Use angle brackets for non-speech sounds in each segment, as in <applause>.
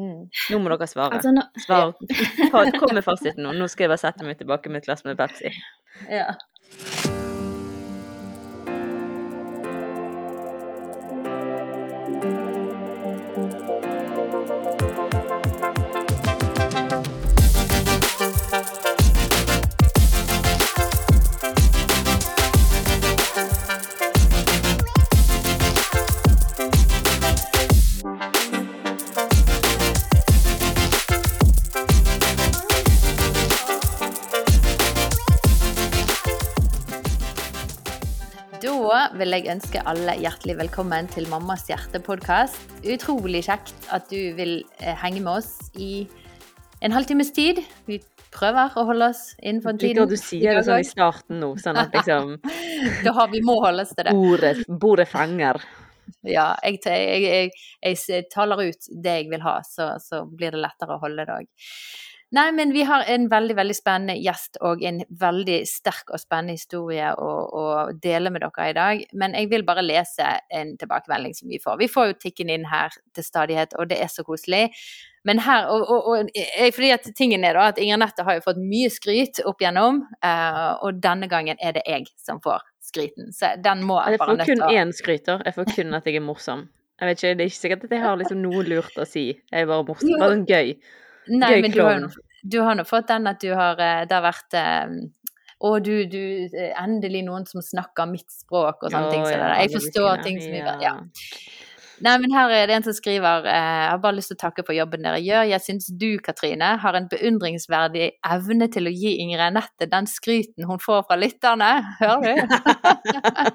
Mm. Nå må dere svare. Altså, nå, Svar. Kom med fasiten nå. Nå skal jeg bare sette meg tilbake med et glass med Pepsi. ja. Vil jeg ønske alle hjertelig velkommen til Mammas hjerte-podkast. Utrolig kjekt at du vil eh, henge med oss i en halvtimes tid. Vi prøver å holde oss innenfor tiden. at du sier det sånn i starten nå, sånn at liksom <laughs> Da har vi må holde oss til det. bordet, bordet fanger. Ja, jeg, jeg, jeg, jeg taler ut det jeg vil ha, så, så blir det lettere å holde det òg. Nei, men vi har en veldig veldig spennende gjest og en veldig sterk og spennende historie å, å dele med dere i dag. Men jeg vil bare lese en tilbakemelding som vi får. Vi får jo tikken inn her til stadighet, og det er så koselig. Men her, og, og, og fordi at tingen er da at Inger Nette har jo fått mye skryt opp igjennom, eh, og denne gangen er det jeg som får skryten. Så den må Jeg jeg bare får nødt kun til å én skryter. Jeg får kun at jeg er morsom. Jeg vet ikke, Det er ikke sikkert at jeg har liksom noe lurt å si. Jeg er bare morsom. Bare sånn gøy. Nei, Gøy men du har, du har nå fått den at du har eh, Det har vært eh, Å, du, du eh, Endelig noen som snakker mitt språk og sånne ting. Så ja. Jeg forstår ting som vi bedre. ja. Nei, men her er det en som skriver eh, Jeg har bare lyst til å takke for jobben dere gjør. Jeg syns du, Katrine, har en beundringsverdig evne til å gi Ingrid Anette den skryten hun får fra lytterne. Hører du?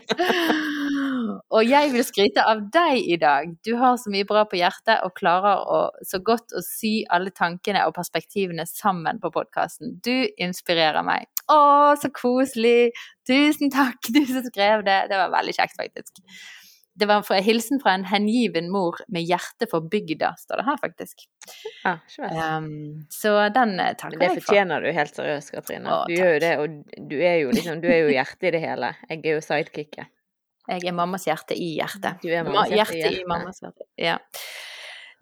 <laughs> og jeg vil skryte av deg i dag. Du har så mye bra på hjertet og klarer å, så godt å sy alle tankene og perspektivene sammen på podkasten. Du inspirerer meg. Å, så koselig! Tusen takk, du som skrev det. Det var veldig kjekt, faktisk. Det var en hilsen fra en hengiven mor med hjerte for bygda, står det her faktisk. Ja. Um, så den eh, takker jeg for. Det fortjener du helt seriøst, Katrine. Å, Du gjør jo det, og du er jo liksom Du er jo hjertet i det hele. Jeg er jo sidekicket. Jeg er mammas hjerte i hjertet. Du er mammas hjerte i hjerte i hjertet. mammas hjerte. Ja.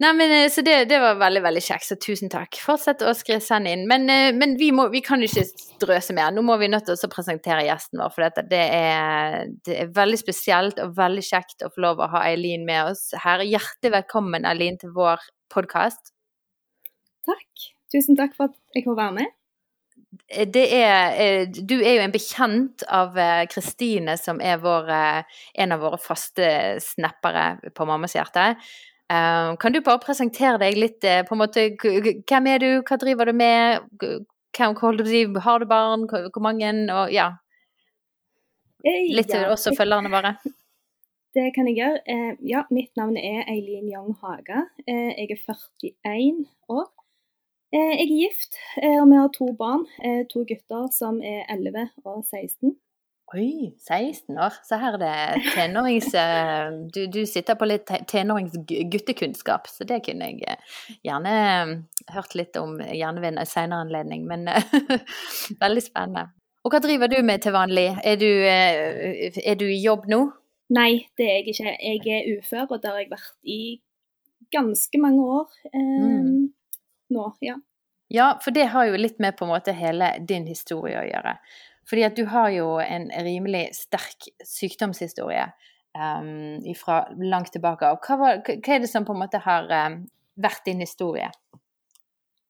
Nei, men eh, Så det, det var veldig veldig kjekt, så tusen takk. Fortsett å skrive send inn. Men, eh, men vi, må, vi kan ikke drøse mer. Nå må vi nødt til å presentere gjesten vår, for dette, det, er, det er veldig spesielt og veldig kjekt å få lov å ha Eileen med oss her. Hjertelig velkommen, Eileen, til vår podkast. Takk. Tusen takk for at jeg får være med. Det er, eh, du er jo en bekjent av eh, Kristine, som er vår, eh, en av våre faste snappere på Mammas hjerte. Eh, Kan du bare presentere deg litt? eh, på en måte, Hvem er du, hva driver du med? Hvem, du? Har du barn? Hvor mange? Og ja, Eh, litt ja, oss og følgerne våre. <laughs> Det kan jeg gjøre. Ja, mitt navn er Eileen Young Haga. Jeg er 41 år. Jeg er gift, og vi har to barn. To gutter som er 11 og 16. Oi, 16 år. Så her er det tenårings... eh, Du, du sitter på litt tenåringsguttekunnskap, så det kunne jeg eh, gjerne eh, hørt litt om gjerne ved en senere anledning. Men <laughs> veldig spennende. Og hva driver du med til vanlig? Er du, er du i jobb nå? Nei, det er jeg ikke. Jeg er ufør, og det har jeg vært i ganske mange år eh, Mm. nå. Ja. Ja, for det har jo litt med på en måte hele din historie å gjøre. Fordi at du har jo en rimelig sterk sykdomshistorie um, fra langt tilbake. Og hva, var, hva er det som på en måte har um, vært din historie?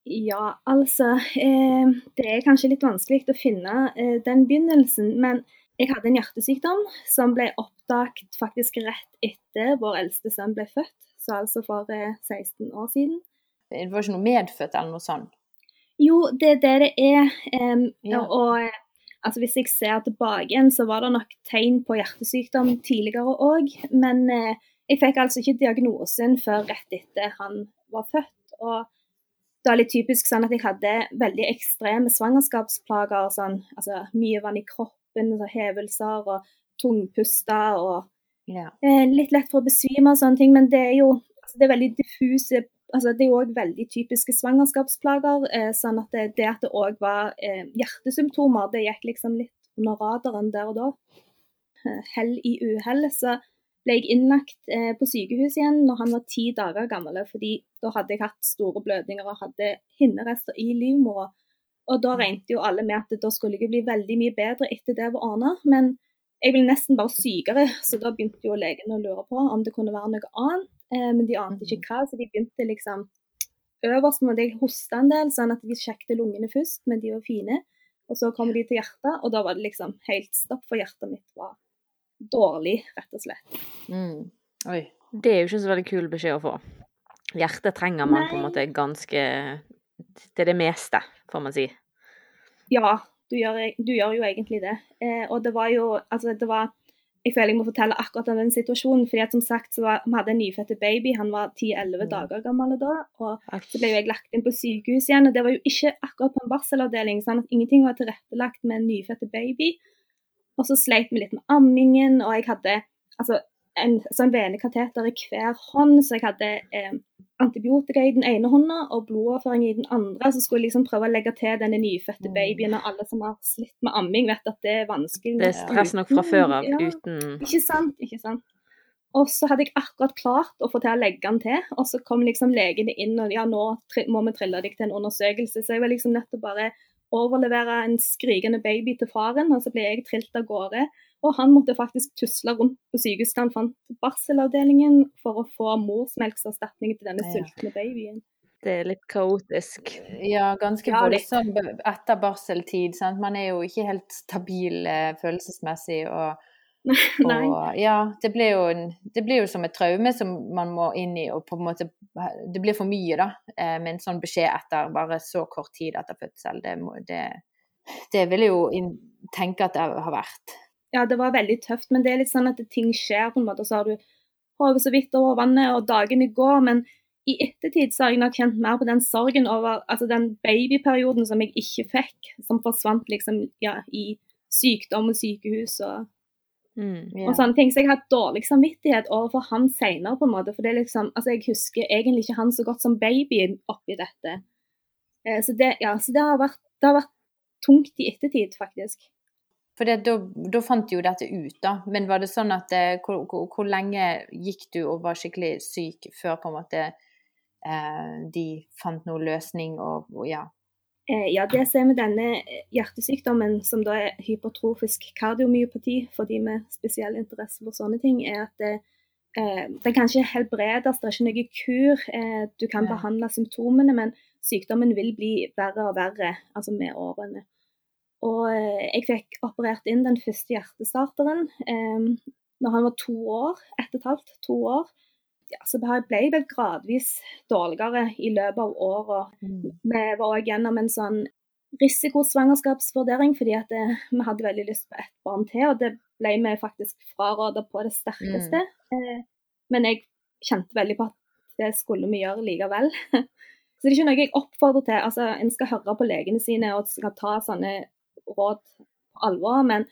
Ja, altså eh, Det er kanskje litt vanskelig å finne eh, den begynnelsen, men jeg hadde en hjertesykdom som ble oppdaget faktisk rett etter vår eldste sønn ble født, så altså for eh, 16 år siden. Det var ikke noe medfødt eller noe sånt? Jo, det er det det er. em, Ja. Og eh, altså, hvis jeg ser tilbake igjen, så var det nok tegn på hjertesykdom tidligere òg. Men eh, jeg fikk altså ikke diagnosen før rett etter han var født. Og det var litt typisk sånn at jeg hadde veldig ekstreme svangerskapsplager. Sånn, altså mye vann i kroppen, så hevelser og tungpuste og Ja. eh, litt lett for å besvime og sånne ting, men det er jo altså, det er veldig diffuse altså Det er jo òg veldig typiske svangerskapsplager. Eh, sånn at det, det at det òg var eh, hjertesymptomer, det gikk liksom litt under radaren der og da. Eh, hell i uhell. Så ble jeg innlagt eh, på sykehus igjen når han var ti dager gammel. fordi da hadde jeg hatt store blødninger og hadde hinnerester i livmora. Og da regnet jo alle med at da skulle jeg bli veldig mye bedre etter det var ordna. Men jeg ble nesten bare sykere, så da begynte jo legen å lure på om det kunne være noe annet. Eh, men de ante ikke hva, så de begynte liksom Øverst måtte jeg hoste en del, sånn at de sjekket lungene først, men de var fine. Og så kom de til hjertet, og da var det liksom helt stopp, for hjertet mitt var dårlig, rett og slett. Mm. Oi. Det er jo ikke så veldig kul beskjed å få. Hjertet trenger man på en måte ganske til det meste, får man si. Ja, du gjør, du gjør jo egentlig det. Eh, og det var jo Altså, det var Jeg føler jeg må fortelle akkurat om den situasjonen. fordi at som sagt så var, Vi hadde en nyfødt baby, han var 10-11 Mm. dager gammel da. Og så ble jeg lagt inn på sykehus igjen. Og det var jo ikke akkurat på en barselavdeling, sånn at ingenting var tilrettelagt med en nyfødt baby. Og så sleit vi litt med ammingen, og jeg hadde altså en sånn venekateter i hver hånd, så jeg hadde eh, antibiotika i den ene hånda og blodoverføring i den andre. Så skulle jeg liksom prøve å legge til denne nyfødte Mm. babyen, og alle som har slitt med amming, vet at det er vanskelig. Det er stress nok fra før av Ja. uten Ikke sant, ikke sant. Og så hadde jeg akkurat klart å få til å legge den til, og så kom liksom legene inn og ja, nå må vi trille deg til en undersøkelse. Så jeg var liksom nødt til å bare overlevere en skrikende baby til faren, og så ble jeg trilt av gårde. Og han måtte faktisk tusle rundt på sykehuset han fant barselavdelingen for å få morsmelkserstatning til denne Ja. sultne babyen. Det er litt kaotisk. Ja, ganske Ja, voldsomt etter barseltid. Sant? Man er jo ikke helt stabil eh, følelsesmessig. Og. <laughs> og ja, det blir, jo en, det blir jo som et traume som man må inn i, og på en måte Det blir for mye, da, eh, med en sånn beskjed etter bare så kort tid etter fødsel. Det, må, det, det vil jeg jo tenke at det har vært. ja, det var veldig tøft, men det er litt sånn at ting skjer på en måte. Så har du hodet så vidt over vannet, og dagene går. Men i ettertid så har jeg nok kjent mer på den sorgen over altså den babyperioden som jeg ikke fikk, som forsvant liksom ja, i sykdom og sykehus og, Mm. yeah. og sånne ting. Så jeg har hatt dårlig samvittighet overfor han senere, på en måte. For det er liksom Altså, jeg husker egentlig ikke han så godt som babyen oppi dette. Eh, så det, ja, så det har vært, det har vært tungt i ettertid, faktisk. For det, da, da fant jo dette ut, da. Men var det sånn at eh, hvor, hvor, hvor lenge gikk du og var skikkelig syk før på en måte eh, de fant noen løsning og, og ja. Eh, ja, det ser vi denne hjertesykdommen, som da er hypertrofisk kardiomyopati, for de med spesiell interesse for sånne ting, er at det, eh, den kan ikke helbredes, det er ikke noe kur. Eh, du kan ja. behandle symptomene, men sykdommen vil bli verre og verre altså med årene. Og eh, jeg fikk operert inn den første hjertestarteren eh, når han var to år, ett og et halvt, to år. Ja, så ble jeg vel gradvis dårligere i løpet av året. Vi var òg gjennom en sånn risikosvangerskapsvurdering, fordi at det, vi hadde veldig lyst på ett barn til, og det ble vi faktisk fraråda på det sterkeste. Eh, men jeg kjente veldig på at det skulle vi gjøre likevel. <laughs> Så det er ikke noe jeg oppfordrer til. Altså, En skal høre på legene sine og skal ta sånne råd på alvor, men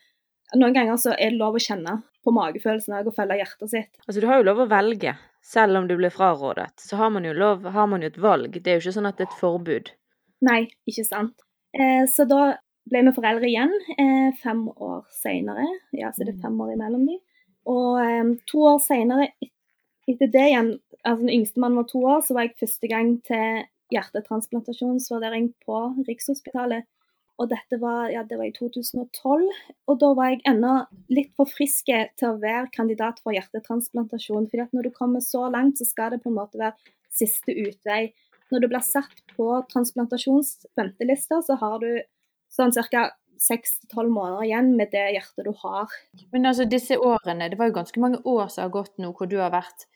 noen ganger så er det lov å kjenne på magefølelsen og følge hjertet sitt. Altså, du har jo lov å velge, selv om du blir frarådet. Så har man jo lov, har man jo et valg. Det er jo ikke sånn at det er et forbud. Nei, ikke sant. Eh, så da ble vi foreldre igjen eh, fem år seinere. Ja, så det er fem år imellom dem. Og eh, to år seinere, etter det igjen, altså den yngste mannen var to år, så var jeg første gang til hjertetransplantasjonsvurdering på Rikshospitalet. Og dette var, ja, det var i 2012. Og da var jeg ennå litt for frisk til å være kandidat for hjertetransplantasjon. fordi at når du kommer så langt, så skal det på en måte være siste utvei. Når du blir satt på transplantasjonsventelista, så har du sånn ca. 6-12 måneder igjen med det hjertet du har. Men altså disse årene, det var jo ganske mange år som har gått nå hvor du har vært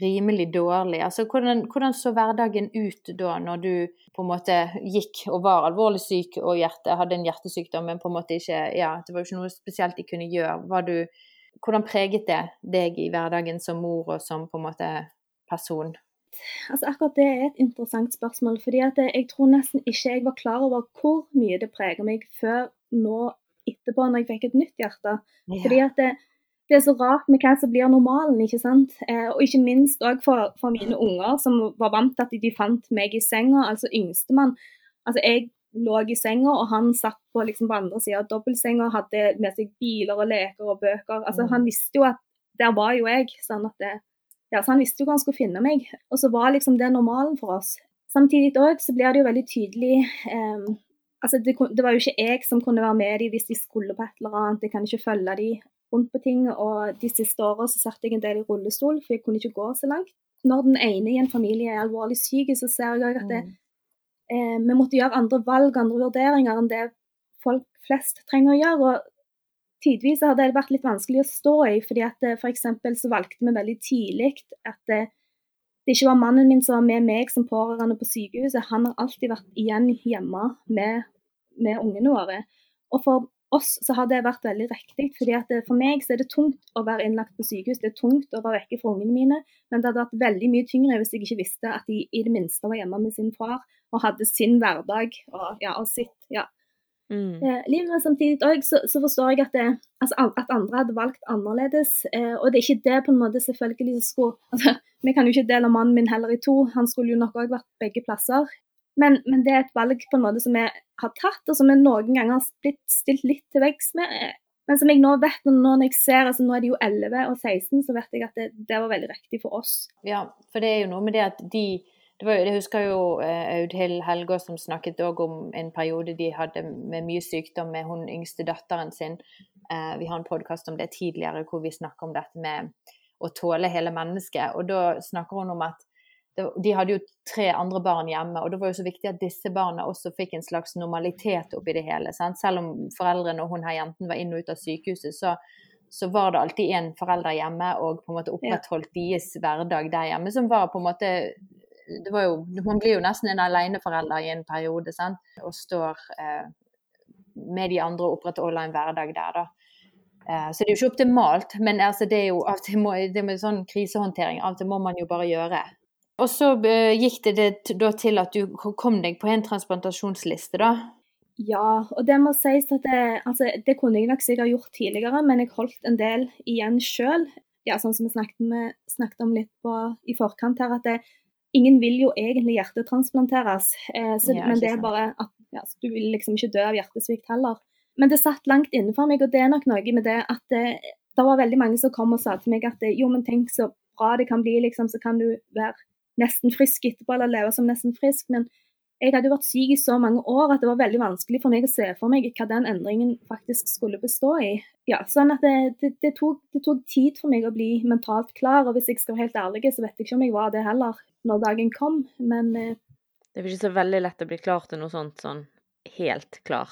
rimelig dårlig. Altså hvordan, hvordan så hverdagen ut da, når du på en måte gikk og var alvorlig syk og hjerte, hadde en hjertesykdom, men på en måte ikke Ja, det var jo ikke noe spesielt de kunne gjøre. Var du Hvordan preget det deg i hverdagen som mor og som på en måte person? Altså Akkurat det er et interessant spørsmål. fordi at jeg tror nesten ikke jeg var klar over hvor mye det preger meg før nå etterpå, når jeg fikk et nytt hjerte. Fordi at det, det er så rart med hva som blir normalen, ikke sant. Eh, og ikke minst òg for, for mine unger, som var vant til at de fant meg i senga. Altså yngstemann. Altså jeg lå i senga, og han satt på, liksom, på andre sida av dobbeltsenga hadde med seg biler og leker og bøker. Altså Mm. Han visste jo at der var jo jeg. sånn at det, ja, så Han visste jo hvor han skulle finne meg. Og så var liksom det normalen for oss. Samtidig òg så blir det jo veldig tydelig eh, altså det, det, var jo ikke jeg som kunne være med dem hvis de skulle på et eller annet. Jeg kan ikke følge dem rundt på ting. Og de siste åra så satt jeg en del i rullestol, for jeg kunne ikke gå så langt. Når den ene i en familie er alvorlig syk, så ser jeg at det, mm. eh, vi måtte gjøre andre valg, andre vurderinger enn det folk flest trenger å gjøre. og Tidvis har det vært litt vanskelig å stå i, fordi at f.eks. For så valgte vi veldig tidlig at det, eh, det ikke var mannen min som var med meg som pårørende på sykehuset. Han har alltid vært igjen hjemme med, med ungene våre. Og for oss så har det vært veldig riktig. fordi at eh, For meg så er det tungt å være innlagt på sykehus, det er tungt å være vekke fra ungene mine. Men det hadde vært veldig mye tyngre hvis jeg ikke visste at de i det minste var hjemme med sin far og hadde sin hverdag og, ja, og sitt. ja, Mm. Eh, livet samtidig òg så, så, forstår jeg at, det, altså, at, andre hadde valgt annerledes. Eh, og det er ikke det på en måte selvfølgelig skulle altså, Vi kan jo ikke dele mannen min heller i to, han skulle jo nok òg vært begge plasser. Men, men, det er et valg på en måte som vi har tatt, og som vi noen ganger har blitt stilt litt til veggs med. Men som jeg nå vet, når jeg ser, altså nå er de jo 11 og 16, så vet jeg at det, det var veldig riktig for oss. Ja, for det er jo noe med det at de det var, jeg husker jo eh, Audhild Helgå som snakket om en periode de hadde med mye sykdom med hun yngste datteren sin. Eh, vi har en podkast om det tidligere hvor vi snakker om dette med å tåle hele mennesket. Og da snakker hun om at det, de hadde jo tre andre barn hjemme, og det var jo så viktig at disse barna også fikk en slags normalitet oppi det hele. Sant? Selv om foreldrene og hun her jenten var inn og ut av sykehuset, så, så var det alltid en forelder hjemme og på en måte opprettholdt deres hverdag der hjemme, som var på en måte jo, Man blir jo nesten en aleneforelder i en periode, sant? og står eh, med de andre og opprettholder en hverdag der, da. Eh, så det er jo ikke optimalt, men altså, det er jo av og til må, det med sånn krisehåndtering, av og til må man jo bare gjøre. Og så eh, gikk det, det da til at du kom deg på en transplantasjonsliste, da? Ja, og det må sies at det, altså, det kunne jeg nok sikkert gjort tidligere, men jeg holdt en del igjen sjøl. Ja, sånn som vi snakket, med, snakket om litt på, i forkant her, at det, ingen vil jo egentlig hjertetransplanteres, eh, så, ja, men det er bare at ja, du vil liksom ikke dø av hjertesvikt heller. Men det satt langt inne for meg, og det er nok noe med det at det, eh, det var veldig mange som kom og sa til meg at jo, men tenk så bra det kan bli, liksom, så kan du være nesten frisk etterpå, eller leve som nesten frisk. Men jeg hadde jo vært syk i så mange år at det var veldig vanskelig for meg å se for meg hva den endringen faktisk skulle bestå i. Ja, sånn at det, det, det, tok, det, tok, tid for meg å bli mentalt klar, og hvis jeg skal være helt ærlig, så vet jeg ikke om jeg var det heller når dagen kom, men eh, Det er ikke så veldig lett å bli klar til noe sånt sånn helt klar.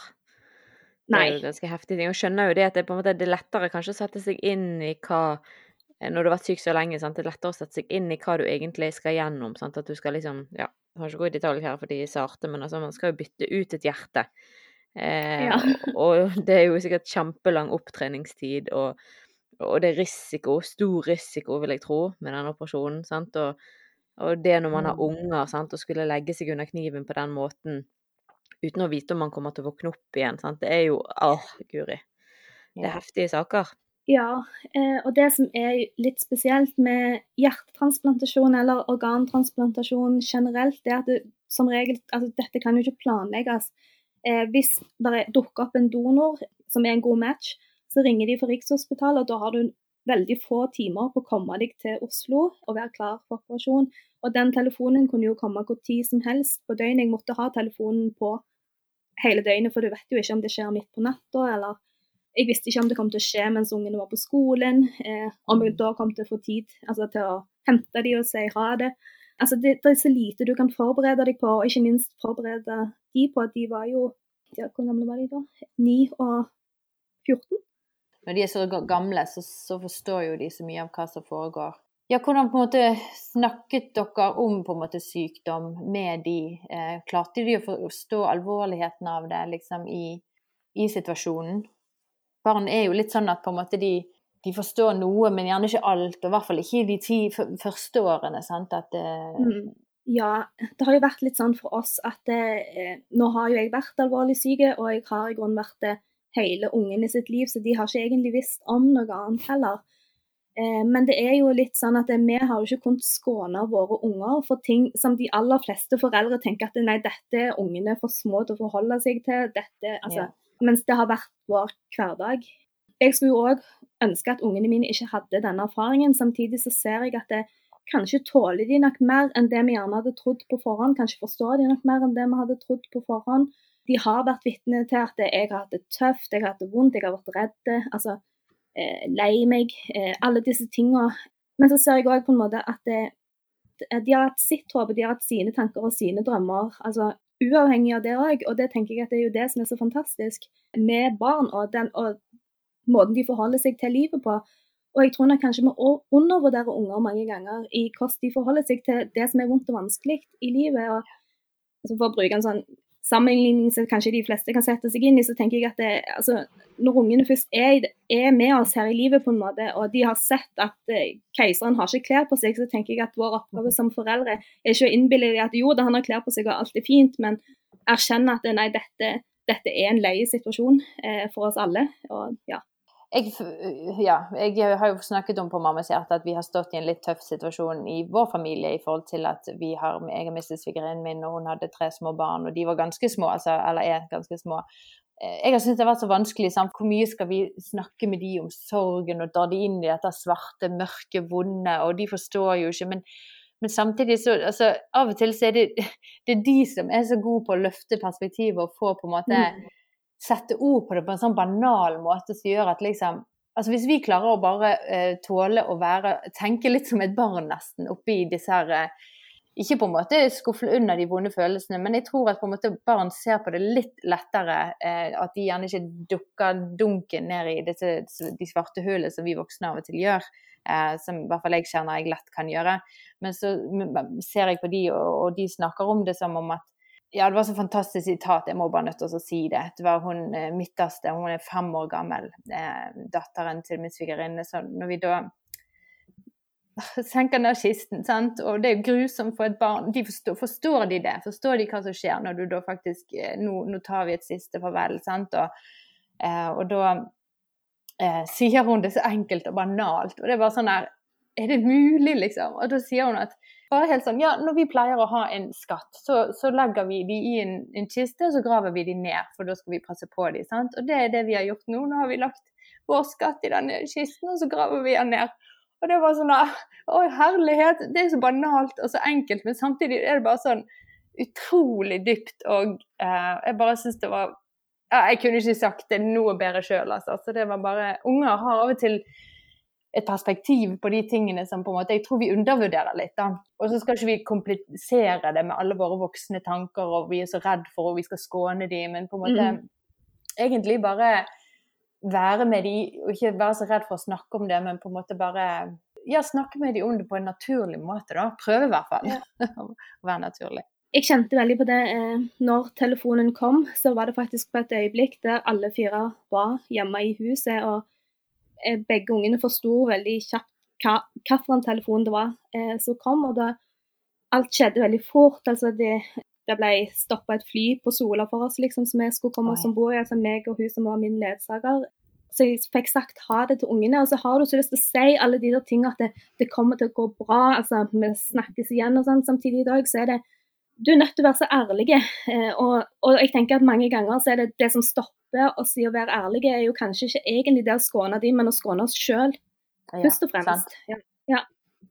Nei. Det er jo ganske heftig ting. Og skjønner jo det at det, på en måte, det er lettere kanskje å sette seg inn i hva når du har vært syk så lenge, sant? det er lettere å sette seg inn i hva du egentlig skal gjennom. Sant? At du skal liksom Ja, jeg har ikke gå i detalj her for de sarte, men altså, man skal jo bytte ut et hjerte. Eh, ja. <laughs> og, det er jo sikkert kjempelang opptreningstid, og, og, det er risiko, stor risiko, vil jeg tro, med den operasjonen. sant, og, og det når man har mm. unger, sant, og skulle legge seg under kniven på den måten uten å vite om man kommer til å våkne opp igjen, sant, det er jo Åh, guri. Det er heftige saker. Ja, eh, og det som er litt spesielt med hjertetransplantasjon eller organtransplantasjon generelt, det er at det, som regel altså Dette kan jo ikke planlegges. Eh, hvis det dukker opp en donor som er en god match, så ringer de for Rikshospitalet, og da har du veldig få timer på å komme deg til Oslo og være klar for operasjon. Og den telefonen kunne jo komme hvor tid som helst på døgnet. Jeg måtte ha telefonen på hele døgnet, for du vet jo ikke om det skjer midt på natta eller jeg visste ikke om det kom til å skje mens ungene var på skolen, eh, om jeg da kom til å få tid altså, til å hente dem og si ha det. Altså, det, det, er så lite du kan forberede deg på, og ikke minst forberede de på. at De var jo ja, Hvor gamle var de da? 9 og 14? Når de er så gamle, så, så, forstår jo de så mye av hva som foregår. Ja, Hvordan på en måte snakket dere om på en måte sykdom med de? Eh, klarte de å forstå alvorligheten av det liksom i, i situasjonen? Barn er jo litt sånn at på en måte de, de forstår noe, men gjerne ikke alt. Og i hvert fall ikke de ti første årene. sant, at uh... mm. Ja, det har jo vært litt sånn for oss at eh, nå har jo jeg vært alvorlig syk, og jeg har i grunnen vært det hele ungen i sitt liv, så de har ikke egentlig visst om noe annet heller. Eh, men det er jo litt sånn at vi har jo ikke kunnet skåne våre unger for ting som de aller fleste foreldre tenker at nei, dette er ungene for små til å forholde seg til. Dette, altså, ja mens det har vært vår hverdag. Jeg skulle jo òg ønske at ungene mine ikke hadde denne erfaringen. Samtidig så ser jeg at det, kanskje tåler de nok mer enn det vi gjerne hadde trodd på forhånd. Kanskje forstår de nok mer enn det vi hadde trodd på forhånd. De har vært vitne til at jeg har hatt det tøft, jeg har hatt det vondt, jeg har vært redd, altså, eh, lei meg. Eh, alle disse tingene. Men så ser jeg òg på en måte at det, de har hatt sitt håp, de har hatt sine tanker og sine drømmer. altså Uavhengig av det òg. Og det tenker jeg at det er jo det som er så fantastisk med barn, og, den, og måten de forholder seg til livet på. Og jeg tror nok kanskje vi undervurderer unger mange ganger i hvordan de forholder seg til det som er vondt og vanskelig i livet. Og, altså for å bruke en sånn sammenligning som kanskje de fleste kan sette seg inn i, så tenker jeg at det, altså, når ungene først er, er, med oss her i livet, på en måte, og de har sett at eh, keiseren har ikke klær på seg, så tenker jeg at vår oppgave som foreldre er ikke å innbille dem at jo da, han har klær på seg og alt er fint, men erkjenne at nei, dette, dette er en leie situasjon eh, for oss alle. og ja jeg, ja, jeg har jo snakket om på mammas hjerte at vi har stått i en litt tøff situasjon i vår familie i forhold til at vi har, jeg har mistet svigerinnen min, og hun hadde tre små barn, og de var ganske små, altså, eller er ganske små. Eh, jeg har syntes det har vært så vanskelig. Sant? Hvor mye skal vi snakke med de om sorgen og dra de inn i dette svarte, mørke, vonde, og de forstår jo ikke. men men samtidig så altså, Av og til så er det, <laughs> det er de som er så gode på å løfte perspektivet og få på en måte mm sette ord på det på en sånn banal måte som gjør at liksom Altså Hvis vi klarer å bare uh, tåle å være Tenke litt som et barn, nesten, oppi disse her uh, Ikke på en måte skuffe under de vonde følelsene, men jeg tror at på en måte barn ser på det litt lettere. Eh, at de gjerne ikke dukker dunken ned i disse, de svarte hullene som vi voksne av og til gjør. som i hvert fall jeg kjenner jeg lett kan gjøre. Men så ser jeg på de, og, og de snakker om det som om at ja, det var så fantastisk sitat, jeg må bare nødt til å si det. Det var hun eh, midterste, hun er fem år gammel, eh, datteren til min svigerinne. Så når vi da <laughs> senker ned kisten, sant? og det er grusomt for et barn de forstår, forstår, de det? Forstår de hva som skjer når du da faktisk eh, Nå, nå tar vi et siste farvel, sant? Og, og da eh, sier hun det så enkelt og banalt. Og det er bare sånn her Er det mulig, liksom? Og da sier hun at bare helt sånn, ja, Når vi pleier å ha en skatt, så, så legger vi de i en, en, kiste og så graver vi de ned, for da skal vi passe på de, sant? Og det er det vi har gjort nå. Nå har vi lagt vår skatt i denne kisten, og så graver vi den ned. Og det var sånn Å, herlighet! Det er så banalt og så enkelt, men samtidig er det bare sånn utrolig dypt. Og eh, jeg bare syns det var ja, Jeg kunne ikke sagt det noe bedre sjøl, altså. Så det var bare Unger har av og til et perspektiv på de tingene som på en måte jeg tror vi undervurderer litt. da. Og så skal ikke vi komplisere det med alle våre voksne tanker, og vi er så redd for og vi skal skåne de, men på en måte mm. egentlig bare være med de, og ikke være så redd for å snakke om det, men på en måte bare ja, snakke med de om det på en naturlig måte. da. Prøve i hvert fall <laughs> å være naturlig. Jeg kjente veldig på det eh, når telefonen kom, så var det faktisk på et øyeblikk der alle fire var hjemme i huset. og begge ungene forsto veldig kjapt hvilken telefon det var eh, som kom. og da Alt skjedde veldig fort. altså Det, det ble stoppa et fly på Sola for oss, liksom, som vi skulle komme oss om bord i. Altså meg og hun som var min ledsager. Så jeg fikk sagt ha det til ungene. Og så har du så lyst til å si alle de der tingene at det, det, kommer til å gå bra. altså Vi snakkes igjen og sånn. Samtidig i dag så er det du er nødt til å være så ærlig. Eh, og, og, jeg tenker at mange ganger så er det det som stopper oss i å være ærlige, er jo kanskje ikke egentlig det å skåne dem, men å skåne oss sjøl, først og fremst. Ja, ja.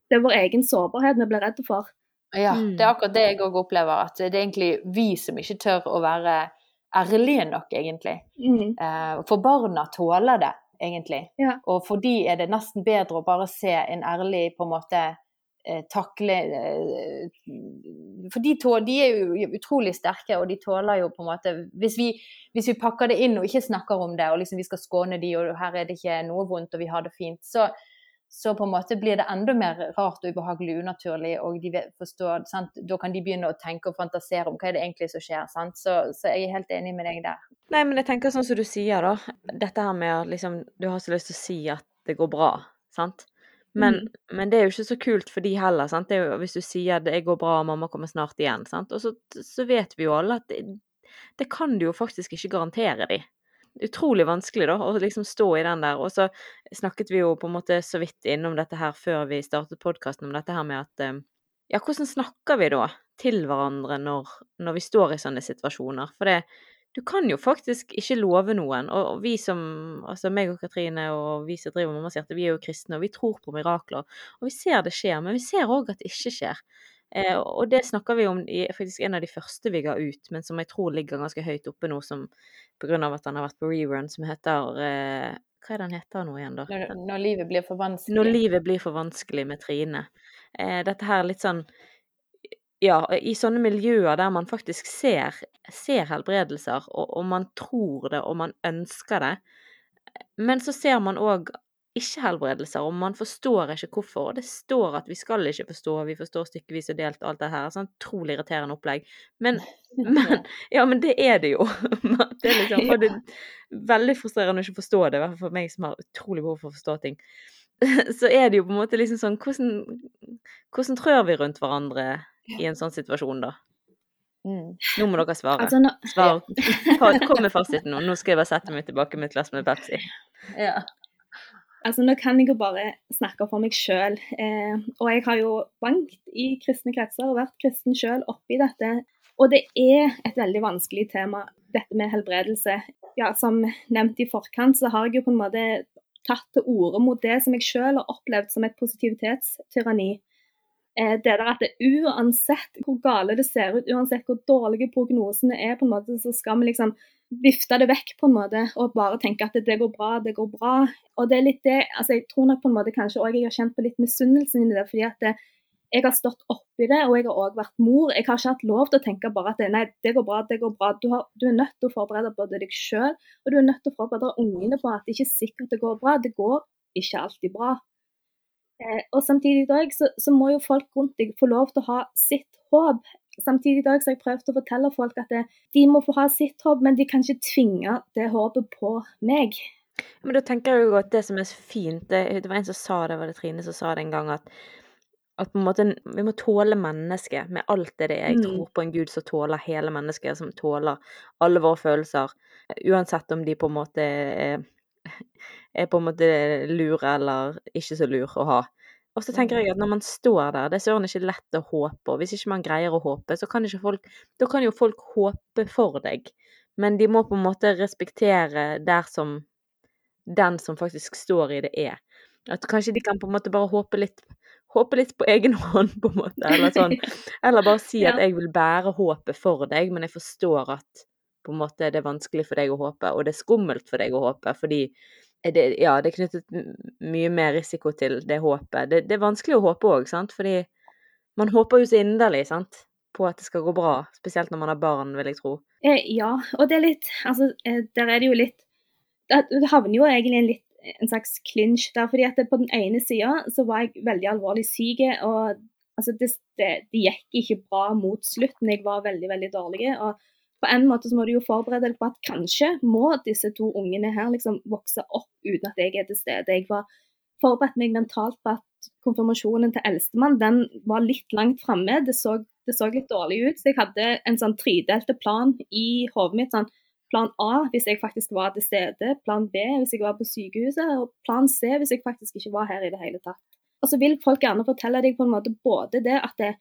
Det er vår egen sårbarhet vi blir redde for. Ja, mm. det er akkurat det jeg òg opplever. At det er egentlig vi som ikke tør å være ærlige nok, egentlig. Mm. Eh, for barna tåler det, egentlig. Ja. Og for de er det nesten bedre å bare se en ærlig på en måte takle eh, For de, tål, de, er jo utrolig sterke, og de tåler jo på en måte hvis vi, hvis vi pakker det inn og ikke snakker om det, og liksom vi skal skåne de, og her er det ikke noe vondt, og vi har det fint, så, så på en måte blir det enda mer rart og ubehagelig unaturlig, og de forstår, sant? da kan de begynne å tenke og fantasere om hva er det egentlig som skjer. Sant? Så, så jeg er helt enig med deg der. Nei, men jeg tenker sånn som du sier, da. Dette her med at liksom, du har så lyst til å si at det går bra, sant. Men, mm. men, det er jo ikke så kult for de heller. sant? Det er jo, hvis du sier at 'det går bra, mamma kommer snart igjen', sant? og så, så vet vi jo alle at det, det, kan du jo faktisk ikke garantere de. Utrolig vanskelig da, å liksom stå i den der. Og så snakket vi jo på en måte så vidt innom dette her før vi startet podkasten, om dette her med at eh, Ja, hvordan snakker vi da til hverandre når, når vi står i sånne situasjoner? For det, du kan jo faktisk ikke love noen. Og vi som, altså meg og Katrine og vi som driver Mammas hjerte, vi er jo kristne, og vi tror på mirakler. Og vi ser det skjer, men vi ser òg at det ikke skjer. Eh, og det snakker vi om i faktisk en av de første vi ga ut, men som jeg tror ligger ganske høyt oppe nå, som av at han har vært på rerun, som heter eh, Hva er det han heter nå igjen, da? Når, når, livet blir for vanskelig. Når livet blir for vanskelig med Trine. Eh, dette her litt sånn ja, i sånne miljøer der man faktisk ser, ser helbredelser, og, og, man tror det, og man ønsker det, men så ser man òg ikke helbredelser, og man forstår ikke hvorfor. Og det står at vi skal ikke forstå, vi forstår stykkevis og delt alt det her. Sånn utrolig irriterende opplegg. Men, <laughs> men, Ja, men det er det jo. <laughs> Det er liksom, og det er veldig frustrerende å ikke forstå det, i hvert fall for meg som har utrolig behov for å forstå ting. <laughs> Så er det jo på en måte liksom sånn Hvordan, hvordan trør vi rundt hverandre i en sånn situasjon, da? Mm. Nå må dere svare. Altså, nå, Svar. Kom <laughs> med fasiten nå. Nå skal jeg bare sette meg tilbake med et glass med Pepsi. Ja. Altså, Nå kan jeg jo bare snakke for meg sjøl. Eh, og jeg har jo bankt i kristne kretser og vært kristen sjøl oppi dette. Og det er et veldig vanskelig tema, dette med helbredelse. Ja, Som nevnt i forkant, så har jeg jo på en måte tatt til orde mot det som jeg selv har opplevd som et positivitetstyranni. Eh, det der at det, uansett hvor gale det ser ut, uansett hvor dårlige prognosene er, på en måte, så skal vi liksom vifte det vekk på en måte og bare tenke at det går bra, det går bra. Og det er litt det, altså Jeg tror nok på en måte kanskje òg jeg har kjent på litt misunnelsen i det. fordi at det, jeg har stått oppi det, og jeg har òg vært mor. Jeg har ikke hatt lov til å tenke bare at nei, det går bra, det går bra. Du, har, du er nødt til å forberede både deg sjøl og du er nødt til å forberede ungene på at det ikke er sikkert det går bra. Det går ikke alltid bra. Eh, og samtidig i dag, så, så, må jo folk rundt deg få lov til å ha sitt håp. Samtidig i dag, så har jeg prøvd å fortelle folk at det, de må få ha sitt håp, men de kan ikke tvinge det håpet på meg. Men da tenker jeg jo at det som er så fint Det, det var en som sa det, var det Trine som sa det en gang, at, at på en måte, vi må tåle mennesket med alt det det er. Jeg mm. tror på en gud som tåler hele mennesket, som tåler alle våre følelser. Uansett om de på en måte er er på en måte lure eller ikke så lur å ha. Og så tenker jeg at når man står der, det er søren ikke lett å håpe, og hvis ikke man greier å håpe, så kan ikke folk Da kan jo folk håpe for deg, men de må på en måte respektere der som den som faktisk står i det, er. At kanskje de kan på en måte bare håpe litt håpe litt på egen <laughs> hånd, på en måte, eller sånn. <laughs> Eller bare si at jeg vil bære håpet for deg, men jeg forstår at på en måte det er vanskelig for deg å håpe, og det er skummelt for deg å håpe, fordi det, ja, det er knyttet mye mer risiko til det håpet. Det, det er vanskelig å håpe òg, sant, fordi man håper jo så inderlig, sant, på at det skal gå bra, spesielt når man har barn, vil jeg tro. Eh, ja, og det er litt Altså, eh, der er det jo litt Det, havner jo egentlig en litt en slags clinch der, fordi at på den ene sida så var jeg veldig alvorlig syk, og altså det, det, det, gikk ikke bra mot slutten. Jeg var veldig, veldig dårlig. og på en måte så må du jo forberede deg på at kanskje må disse to ungene her liksom vokse opp uten at jeg er til stede. Jeg var forberedt meg mentalt på at konfirmasjonen til eldstemann den var litt langt framme. Det, det, så litt dårlig ut. Så jeg hadde en sånn tredelte plan i hodet mitt. sånn Plan A hvis jeg faktisk var til stede, plan B hvis jeg var på sykehuset, og plan C hvis jeg faktisk ikke var her i det hele tatt. Og så vil folk gjerne fortelle deg på en måte både det at det,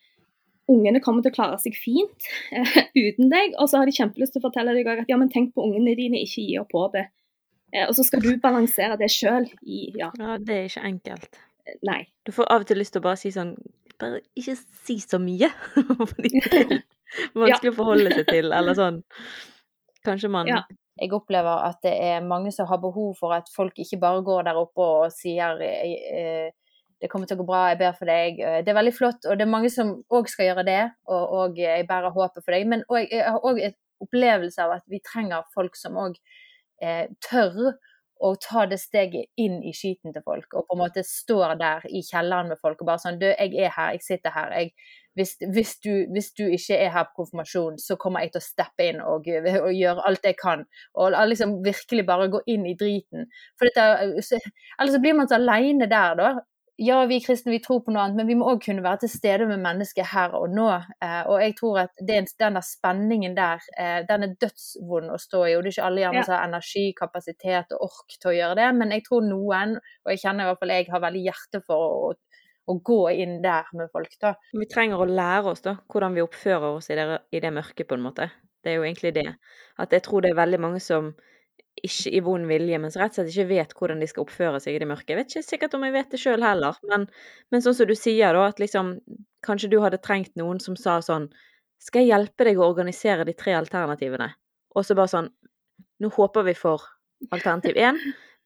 ungene kommer til å klare seg fint uh, <laughs> uten deg. Og så har de kjempelyst til å fortelle deg at ja, men tenk på ungene dine, ikke gi opp håpet. Uh, og så skal du balansere det sjøl i ja. ja. Det er ikke enkelt. Uh, nei. Du får av og til lyst til å bare si sånn Bare ikke si så mye. <laughs> Fordi det er <laughs> vanskelig å forholde seg til, eller sånn. Kanskje man ja. Jeg opplever at det er mange som har behov for at folk ikke bare går der oppe og sier eh, det kommer til å gå bra, jeg ber for deg. Eh, det er veldig flott, og det er mange som òg skal gjøre det, og, og jeg bærer håpet for deg. Men jeg har òg en opplevelse av at vi trenger folk som òg eh, tør å ta det steget inn i skiten til folk, og på en måte står der i kjelleren med folk og bare sånn Du, jeg er her, jeg sitter her. Jeg, hvis, hvis, du, hvis, du, ikke er her på konfirmasjon, så kommer jeg til å steppe inn og, og gjøre alt jeg kan. Og liksom virkelig bare gå inn i driten. For dette, Ellers så blir man så aleine der, da ja, vi kristne vi tror på noe annet, men vi må òg kunne være til stede med mennesket her og nå. Eh, og jeg tror at den, den spenningen der, eh, den er dødsvond å stå i. Og det er ikke alle gjerne som har energi, kapasitet og ork til å gjøre det, men jeg tror noen, og jeg kjenner i hvert fall jeg, har veldig hjerte for å, å gå inn der med folk, da. Vi trenger å lære oss da, hvordan vi oppfører oss i det, i det mørket, på en måte. Det er jo egentlig det. At jeg tror det er veldig mange som ikke i vond vilje, men som rett og slett ikke vet hvordan de skal oppføre seg i det mørke. Jeg vet ikke sikkert om jeg vet det sjøl heller, men, men, sånn som du sier, da, at liksom Kanskje du hadde trengt noen som sa sånn Skal jeg hjelpe deg å organisere de tre alternativene? Og så bare sånn Nå håper vi for alternativ én,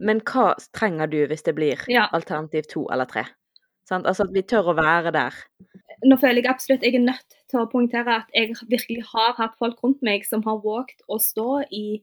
men hva trenger du hvis det blir <laughs> alternativ to eller tre? Sant? Altså at vi tør å være der. Nå føler jeg absolutt jeg er nødt til å poengtere at jeg virkelig har hatt folk rundt meg som har våget å stå i,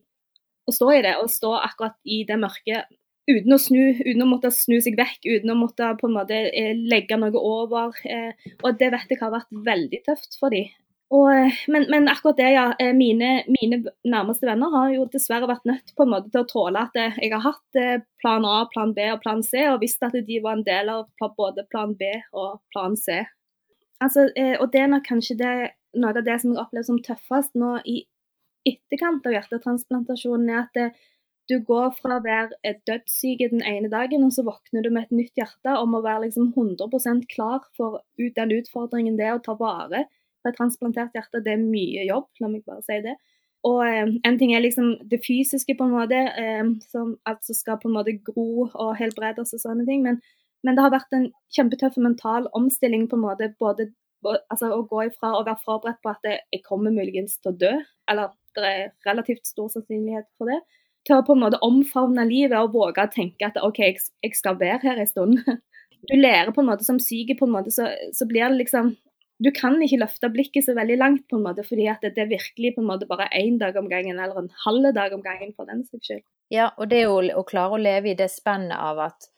å stå i det, og stå akkurat i det mørke uten å, snu, uten å måtte snu seg vekk, uten å måtte på en måte eh, legge noe over. Eh, og det vet jeg har vært veldig tøft for dem. Og, eh, men, men, akkurat det, ja. Eh, mine, mine, nærmeste venner har jo dessverre vært nødt på en måte til å tåle at eh, jeg har hatt plan A, plan B og plan C, og visst at de var en del av både plan B og plan C. Altså, og det er nok kanskje det, noe av det som jeg opplever som tøffest nå i etterkant av hjertetransplantasjonen, er at du går fra å være dødssyk den ene dagen, og så våkner du med et nytt hjerte om å være liksom 100% klar for den utfordringen det er å ta vare et transplantert hjerte, det er mye jobb, la meg bare si det. Og eh, en ting er liksom det fysiske, på en måte, eh, som altså skal på en måte gro og helbredes og sånne ting. Men, men, det har vært en kjempetøff mental omstilling på en måte. både altså Å gå ifra å være forberedt på at jeg kommer muligens til å dø, eller det er relativt stor sannsynlighet for det, til å på en måte omfavne livet og våge å tenke at OK, jeg skal være her en stund. <laughs> Du lærer på en måte som syk, på en måte, så, så blir det liksom du kan ikke løfte blikket så veldig langt, på en måte, fordi at det, er virkelig på en måte bare én dag om gangen, eller en halv dag om gangen for den saks skyld. Ja, og det jo å klare å leve i det spennet av at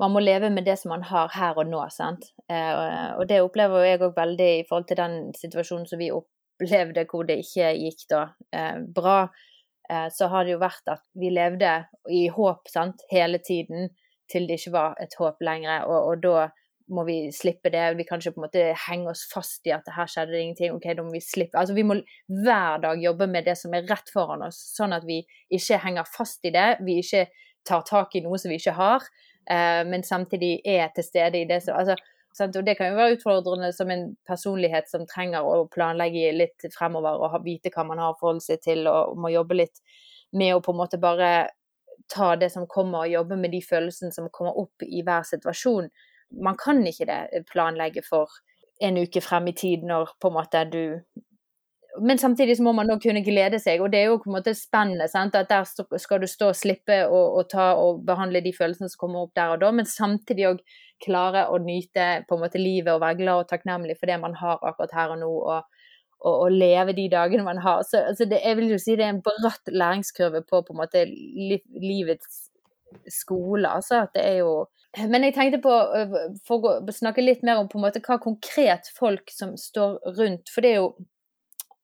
man må leve med det som man har her og nå. sant? Eh, og det opplever jeg òg veldig i forhold til den situasjonen som vi opplevde hvor det ikke gikk da eh, bra. Eh, så har det jo vært at vi levde i håp sant, hele tiden til det ikke var et håp lenger. Og, og da må vi slippe det. Vi kan ikke på en måte henge oss fast i at her skjedde det ingenting. ok, da må Vi slippe. Altså vi må hver dag jobbe med det som er rett foran oss, sånn at vi ikke henger fast i det. Vi ikke tar tak i noe som vi ikke har, eh, men samtidig er til stede i det som altså, sant? Og Det kan jo være utfordrende som en personlighet som trenger å planlegge litt fremover og vite hva man har å forholde seg til, og må jobbe litt med å på en måte bare ta det som kommer, og jobbe med de følelsene som kommer opp i hver situasjon man kan ikke det eh, planlegge for en uke frem i tid når på en måte du men samtidig så må man òg kunne glede seg, og det er jo på en måte spennende. Sant? At der skal du stå og slippe å ta og behandle de følelsene som kommer opp der og da, men samtidig òg klare å nyte på en måte livet og være glad og takknemlig for det man har akkurat her og nå, og, og leve de dagene man har. Så altså det, jeg vil jo si det er en bratt læringskurve på på en måte livets skole. Altså at det er jo men jeg tenkte på, å snakke litt mer om på en måte hva konkret folk som står rundt For det er jo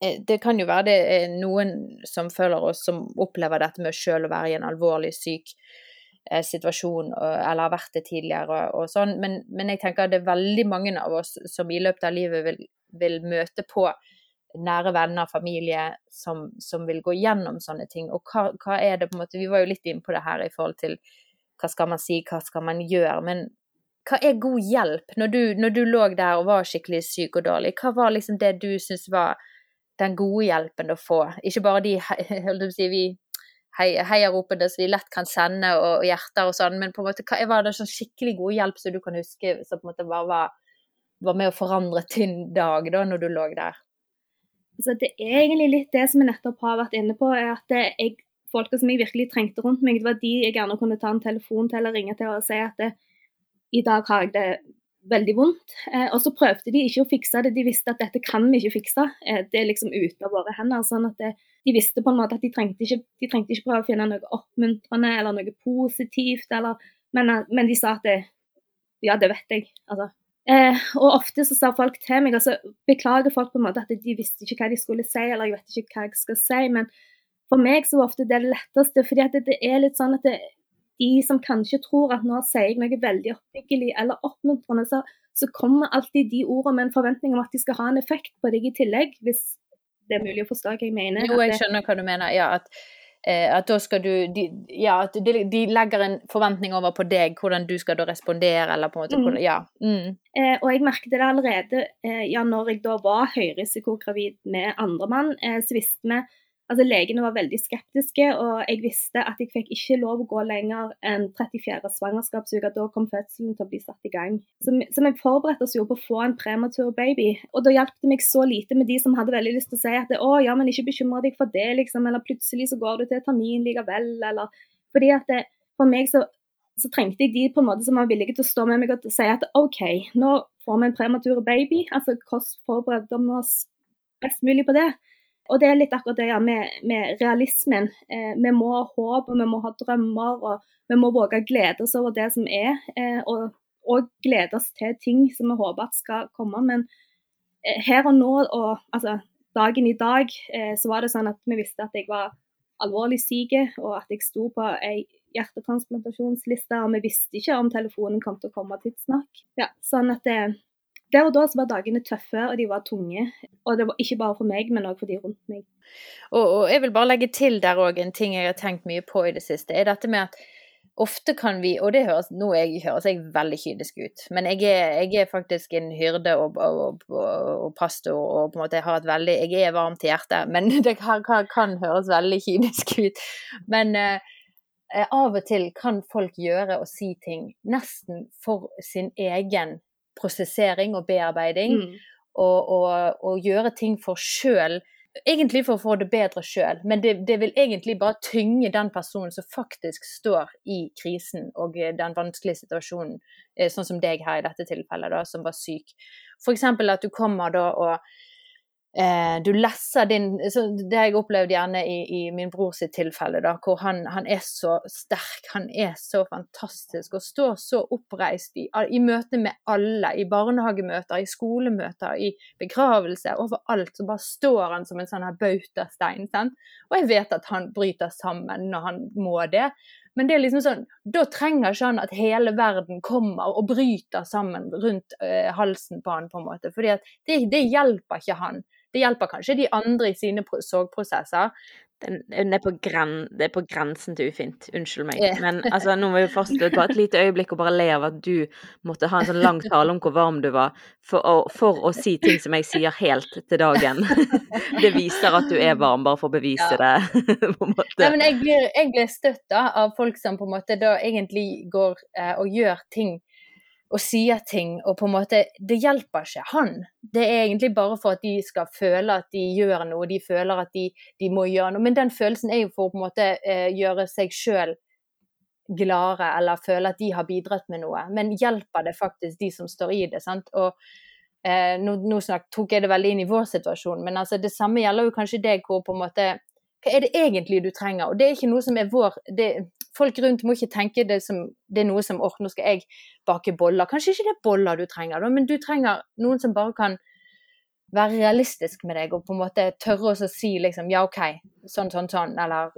eh, det kan jo være det er noen som føler oss som opplever dette med sjøl å være i en alvorlig syk eh, situasjon, eller har vært det tidligere og sånn, men, men, jeg tenker at det er veldig mange av oss som i løpet av livet vil, vil møte på nære venner, familie, som, som, vil gå gjennom sånne ting. Og hva, hva, er det på en måte Vi var jo litt inne på det her i forhold til hva skal man si, hva skal man gjøre? Men hva er god hjelp når du, når du lå der og var skikkelig syk og dårlig? Hva var liksom det du syntes var den gode hjelpen å få? Ikke bare de <laughs> si, vi heiaropene som vi lett kan sende, og, og, hjerter og sånn, men på en måte, hva var det sånn skikkelig god hjelp som du kan huske, som på en måte bare var, var med å forandre din dag da, når du lå der? Altså, det er egentlig litt det som jeg nettopp har vært inne på, er at jeg folka som jeg virkelig trengte rundt meg, det var de jeg gjerne kunne ta en telefon til eller ringe til og si at det, i dag har jeg det veldig vondt. Eh, og så prøvde de ikke å fikse det, de visste at dette kan vi ikke fikse. Eh, det er liksom ute av våre hender. sånn at det, De visste på en måte at de trengte ikke, de trengte ikke prøve å finne noe oppmuntrende eller noe positivt, eller, men, eh, men, de sa at det, ja, det vet jeg. altså. Eh, og ofte så sa folk til meg, altså beklager folk på en måte at de visste ikke hva de skulle si, eller jeg vet ikke hva jeg skal si, men for meg så var ofte det det letteste, fordi at det, er litt sånn at det, de som kanskje tror at nå sier jeg noe veldig oppbyggelig eller oppmuntrende, så, så, kommer alltid de ordene med en forventning om at de skal ha en effekt på deg i tillegg, hvis det er mulig å forstå hva jeg mener. Jo, jeg skjønner hva du mener. Ja, at at da skal du de, Ja, at de, de, legger en forventning over på deg, hvordan du skal da respondere, eller på en måte hvordan, Ja. Mm. Eh, og jeg merket det allerede eh, ja, når jeg da var høyrisikogravid med andre mann, eh, så visste vi Altså, Legene var veldig skeptiske, og jeg visste at jeg fikk ikke lov å gå lenger enn 34. svangerskapsuke. Da kom fødselen til å bli satt i gang. Så, vi forberedte oss jo på å få en prematur baby. Og da hjalp det meg så lite med de som hadde veldig lyst til å si at å, ja, men ikke bekymre deg for det, liksom. Eller plutselig så går du til termin likevel, eller Fordi at det, for meg så, så trengte jeg de på en måte som var villige til å stå med meg og si at OK, nå får vi en prematur baby. Altså hvordan forbereder vi oss best mulig på det? Og det er litt akkurat det ja, med, med realismen. Eh, vi må ha håp, og vi må ha drømmer, og vi må våge å glede oss over det som er. Eh, og, og, glede oss til ting som vi håper at skal komme. Men eh, her og nå, og altså dagen i dag, eh, så var det sånn at vi visste at jeg var alvorlig syk, og at jeg sto på ei hjertetransplantasjonsliste, og vi visste ikke om telefonen kom til å komme tidsnok. Ja, sånn at det, eh, der og da så var dagene tøffe, og de var tunge. Og det var ikke bare for meg, men òg for de rundt meg. Og, og, jeg vil bare legge til der òg en ting jeg har tenkt mye på i det siste, er dette med at ofte kan vi, og det høres, nå jeg, høres jeg veldig kynisk ut, men jeg er, jeg er faktisk en hyrde og, og, og, pastor og på en måte jeg har et veldig Jeg er varm til hjertet, men <laughs> det kan, kan, høres veldig kynisk ut. Men eh, av og til kan folk gjøre og si ting nesten for sin egen prosessering og bearbeiding. Mm. Og, og, og, gjøre ting for sjøl. Egentlig for å få det bedre sjøl, men det, det, vil egentlig bare tynge den personen som faktisk står i krisen og den vanskelige situasjonen, eh, sånn som deg her i dette tilfellet, da, som var syk. F.eks. at du kommer da og eh, du lesser din Det jeg opplevd gjerne i, i, min bror sitt tilfelle, da, hvor han, han, er så sterk, han er så fantastisk og står så oppreist i, i møte med alle. I barnehagemøter, i skolemøter, i begravelse, overalt. Så bare står han som en sånn her bautastein. Sant? Og jeg vet at han bryter sammen når han må det. Men det er liksom sånn, da trenger ikke han at hele verden kommer og bryter sammen rundt øh, halsen på han, på en måte. For det, det hjelper ikke han. Det hjelper kanskje de andre i sine sorgprosesser. Den, er på gren, det er på grensen til ufint. Unnskyld meg. Men altså, nå må vi fortsette bare et lite øyeblikk og bare le av at du måtte ha en sånn lang tale om hvor varm du var, for å, for å si ting som jeg sier helt til dagen. <laughs> Det viser at du er varm, bare for å bevise ja. det. <laughs> på en måte. Nei, men jeg blir, jeg blir støtta av folk som på en måte da egentlig går eh, og gjør ting og sier ting, og på en måte Det hjelper ikke han. Det er egentlig bare for at de skal føle at de gjør noe, de føler at de, de må gjøre noe. Men den følelsen er jo for å på en måte eh, gjøre seg sjøl gladere, eller føle at de har bidratt med noe. Men hjelper det faktisk de som står i det? sant? Og eh, Nå, nå snak, tok jeg det veldig inn i vår situasjon, men altså, det samme gjelder jo kanskje deg, hvor på en måte hva er det egentlig du trenger? Og det er ikke noe som er vår det, Folk rundt må ikke tenke det som det er noe som åh, nå skal jeg bake boller. Kanskje ikke det er boller du trenger, da, men du trenger noen som bare kan være realistisk med deg og på en måte tørre å si liksom ja, OK, sånn, sånn, sånn, eller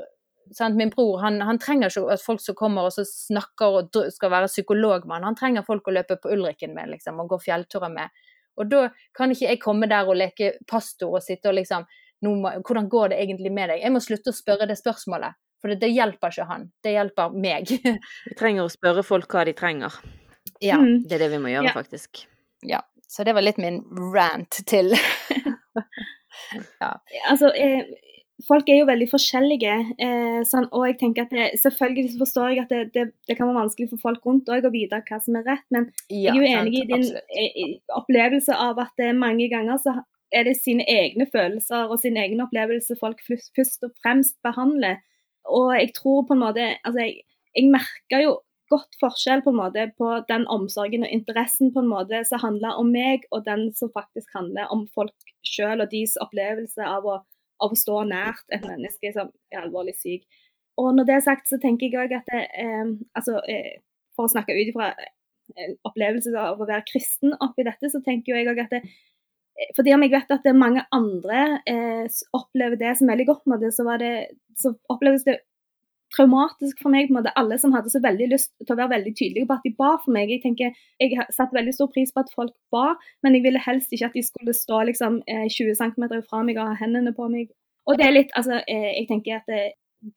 sant? Min bror han, han, trenger ikke at folk som kommer og så snakker og skal være psykolog med han. Han trenger folk å løpe på Ulriken med liksom, og gå fjellturer med. Og da kan ikke jeg komme der og leke pastor og sitte og liksom må, hvordan går det egentlig med deg? Jeg må slutte å spørre det spørsmålet, for det, det hjelper ikke han. Det hjelper meg. <laughs> vi trenger å spørre folk hva de trenger. Ja. Mm. Det er det vi må gjøre, ja. faktisk. Ja. Så det var litt min rant til <laughs> ja. Altså, eh, folk er jo veldig forskjellige, eh, sånn, og jeg tenker at det, selvfølgelig forstår jeg at det, det, det, kan være vanskelig for folk rundt òg å vite hva som er rett, men jeg er jo enig i din eh, opplevelse av at mange ganger så er det sine egne følelser og sin egen opplevelse folk først og fremst behandler. Og jeg tror på en måte Altså, jeg, jeg merker jo godt forskjell på en måte på den omsorgen og interessen på en måte som handler om meg, og den som faktisk handler om folk sjøl og deres opplevelse av å, av å, stå nært et menneske som er alvorlig syk. Og når det er sagt, så tenker jeg òg at det, eh, altså, eh, For å snakke ut ifra eh, opplevelsen av å være kristen oppi dette, så tenker jeg òg at det, fordi om jeg vet at det er mange andre eh, opplever det som veldig godt, med det, så, det, så oppleves det traumatisk for meg. måte Alle som hadde så veldig lyst til å være veldig tydelige på at de ba for meg. Jeg tenker, jeg satte veldig stor pris på at folk ba, men jeg ville helst ikke at de skulle stå liksom 20 eh, cm fra meg og ha hendene på meg. Og det er litt, altså, eh, jeg tenker at det,